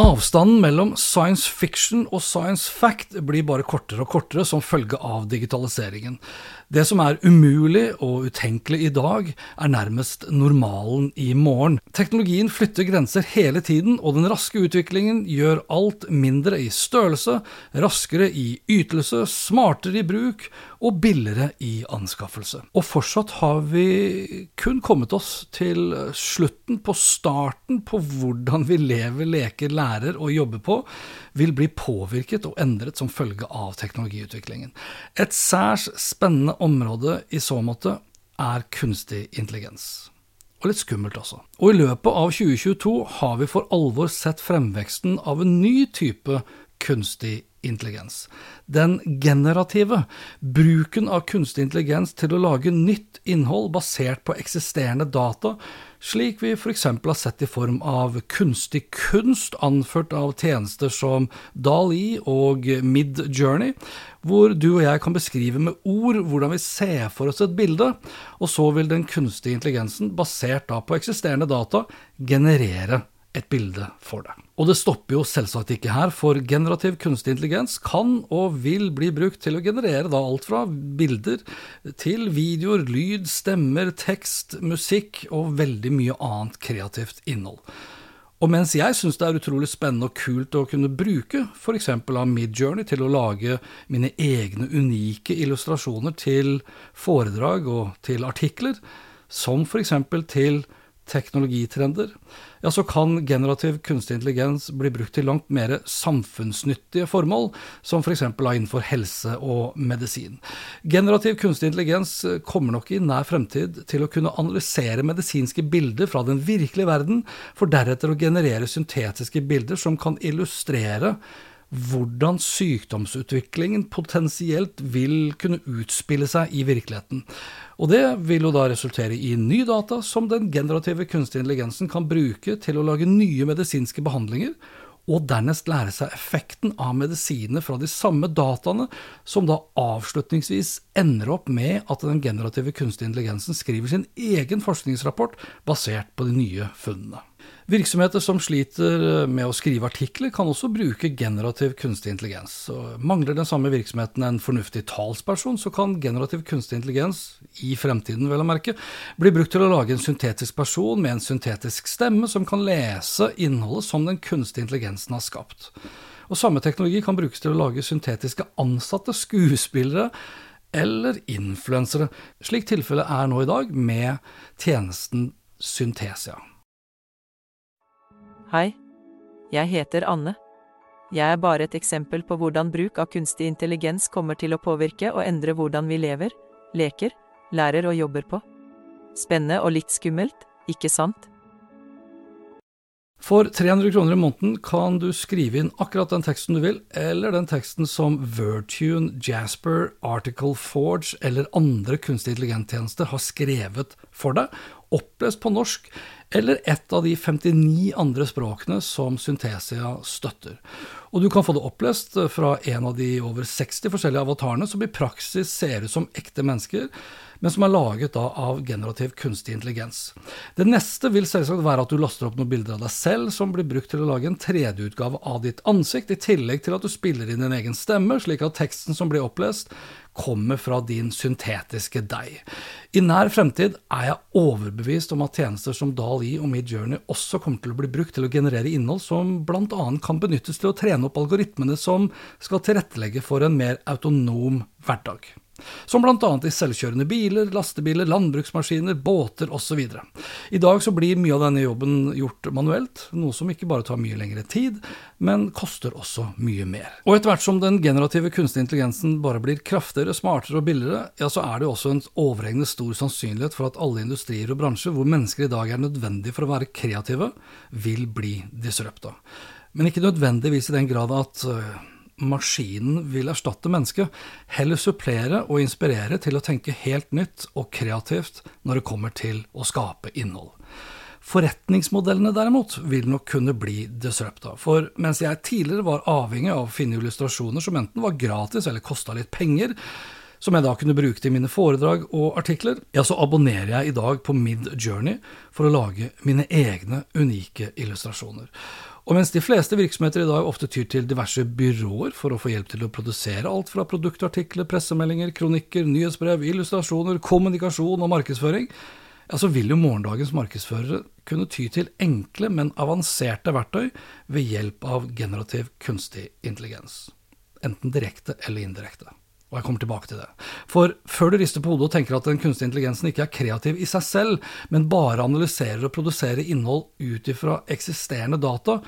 Avstanden mellom science fiction og science fact blir bare kortere og kortere som følge av digitaliseringen. Det som er umulig og utenkelig i dag, er nærmest normalen i morgen. Teknologien flytter grenser hele tiden, og den raske utviklingen gjør alt mindre i størrelse, raskere i ytelse, smartere i bruk og billigere i anskaffelse. Og fortsatt har vi kun kommet oss til slutten på starten på hvordan vi lever, leker, lærer og jobber på, vil bli påvirket og endret som følge av teknologiutviklingen. Et særs spennende område i så måte er kunstig intelligens. Og litt skummelt også. Og i løpet av 2022 har vi for alvor sett fremveksten av en ny type kunstig intelligens. Den generative, bruken av kunstig intelligens til å lage nytt innhold basert på eksisterende data, slik vi f.eks. har sett i form av kunstig kunst anført av tjenester som Dali og Midjourney, hvor du og jeg kan beskrive med ord hvordan vi ser for oss et bilde, og så vil den kunstige intelligensen, basert på eksisterende data, generere et bilde for deg. Og det stopper jo selvsagt ikke her, for generativ kunstig intelligens kan og vil bli brukt til å generere da alt fra bilder til videoer, lyd, stemmer, tekst, musikk og veldig mye annet kreativt innhold. Og mens jeg syns det er utrolig spennende og kult å kunne bruke f.eks. av Midjourney til å lage mine egne unike illustrasjoner til foredrag og til artikler, som f.eks. til teknologitrender, ja, så kan generativ kunstig intelligens bli brukt til langt mer samfunnsnyttige formål, som f.eks. For innenfor helse og medisin. Generativ kunstig intelligens kommer nok i nær fremtid til å kunne analysere medisinske bilder fra den virkelige verden, for deretter å generere syntetiske bilder som kan illustrere hvordan sykdomsutviklingen potensielt vil kunne utspille seg i virkeligheten. Og det vil jo da resultere i ny data som den generative kunstige intelligensen kan bruke til å lage nye medisinske behandlinger, og dernest lære seg effekten av medisiner fra de samme dataene, som da avslutningsvis ender opp med at den generative kunstige intelligensen skriver sin egen forskningsrapport basert på de nye funnene. Virksomheter som sliter med å skrive artikler, kan også bruke generativ kunstig intelligens. Så mangler den samme virksomheten en fornuftig talsperson, så kan generativ kunstig intelligens, i fremtiden vel å merke, bli brukt til å lage en syntetisk person med en syntetisk stemme som kan lese innholdet som den kunstige intelligensen har skapt. Og samme teknologi kan brukes til å lage syntetiske ansatte, skuespillere, eller influensere, slik tilfellet er nå i dag med tjenesten Syntesia. Hei, jeg heter Anne. Jeg er bare et eksempel på hvordan bruk av kunstig intelligens kommer til å påvirke og endre hvordan vi lever, leker, lærer og jobber på. Spennende og litt skummelt, ikke sant? For 300 kroner i måneden kan du skrive inn akkurat den teksten du vil, eller den teksten som Virtune, Jasper, Article Forge eller andre kunstig intelligenttjenester har skrevet for deg, opplest på norsk eller et av de 59 andre språkene som Syntesia støtter. Og du kan få det opplest fra en av de over 60 forskjellige avatarene som i praksis ser ut som ekte mennesker, men som er laget av generativ kunstig intelligens. Det neste vil selvsagt være at du laster opp noen bilder av deg selv som blir brukt til å lage en 3D-utgave av ditt ansikt, i tillegg til at du spiller inn din egen stemme, slik at teksten som blir opplest, kommer fra din syntetiske deg. I nær fremtid er jeg overbevist om at tjenester som DAL-E og Midjourney også kommer til å bli brukt til å generere innhold som bl.a. kan benyttes til å trene opp algoritmene som skal tilrettelegge for en mer autonom hverdag som bl.a. i selvkjørende biler, lastebiler, landbruksmaskiner, båter osv. I dag så blir mye av denne jobben gjort manuelt, noe som ikke bare tar mye lengre tid, men koster også mye mer. Og etter hvert som den generative kunstige intelligensen bare blir kraftigere, smartere og billigere, ja, så er det også en overhengende stor sannsynlighet for at alle industrier og bransjer hvor mennesker i dag er nødvendige for å være kreative, vil bli disrupta. Men ikke nødvendigvis i den grad at maskinen vil erstatte mennesket, heller supplere og inspirere til å tenke helt nytt og kreativt når det kommer til å skape innhold. Forretningsmodellene derimot vil nok kunne bli disrupta, for mens jeg tidligere var avhengig av å finne illustrasjoner som enten var gratis eller kosta litt penger, som jeg da kunne bruke til mine foredrag og artikler, ja, så abonnerer jeg i dag på Mid Journey for å lage mine egne unike illustrasjoner. Og mens de fleste virksomheter i dag ofte tyr til diverse byråer for å få hjelp til å produsere alt fra produktartikler, pressemeldinger, kronikker, nyhetsbrev, illustrasjoner, kommunikasjon og markedsføring, ja, så vil jo morgendagens markedsførere kunne ty til enkle, men avanserte verktøy ved hjelp av generativ kunstig intelligens. Enten direkte eller indirekte. Og jeg kommer tilbake til det. For før du rister på hodet og tenker at den kunstige intelligensen ikke er kreativ i seg selv, men bare analyserer og produserer innhold ut ifra eksisterende data,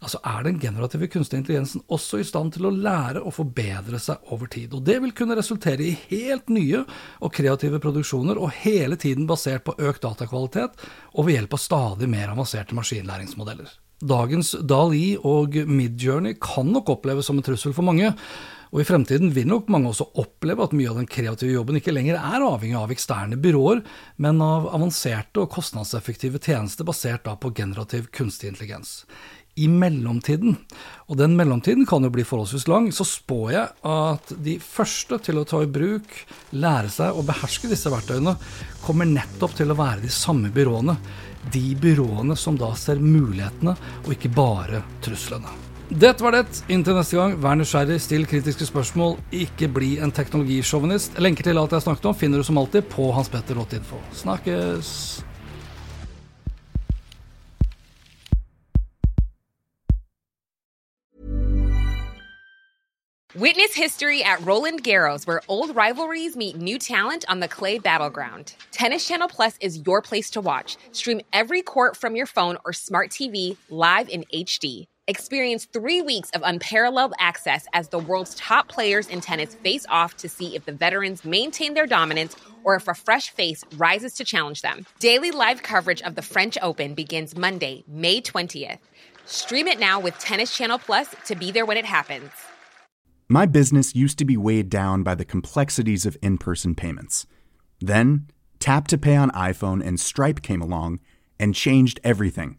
altså er den generative kunstige intelligensen også i stand til å lære og forbedre seg over tid. Og det vil kunne resultere i helt nye og kreative produksjoner, og hele tiden basert på økt datakvalitet og ved hjelp av stadig mer avanserte maskinlæringsmodeller. Dagens DAL-E og Midjourney kan nok oppleves som en trussel for mange, og i fremtiden vil nok mange også oppleve at mye av den kreative jobben ikke lenger er avhengig av eksterne byråer, men av avanserte og kostnadseffektive tjenester basert på generativ kunstig intelligens. I mellomtiden, og den mellomtiden kan jo bli forholdsvis lang, så spår jeg at de første til å ta i bruk, lære seg å beherske disse verktøyene, kommer nettopp til å være de samme byråene. De byråene som da ser mulighetene, og ikke bare truslene. Dette var det. Inntil neste gang, vær nysgjerrig, still kritiske spørsmål, ikke bli en teknologisjåvinist. Lenker til alt jeg snakket om, finner du som alltid på hanspetter.info. Snakkes! Witness history at Roland Garros, where old rivalries meet new talent on the clay battleground. Tennis Channel Plus is your place to watch. Stream every court from your phone or smart TV live in HD. Experience three weeks of unparalleled access as the world's top players in tennis face off to see if the veterans maintain their dominance or if a fresh face rises to challenge them. Daily live coverage of the French Open begins Monday, May 20th. Stream it now with Tennis Channel Plus to be there when it happens. My business used to be weighed down by the complexities of in person payments. Then, Tap to Pay on iPhone and Stripe came along and changed everything.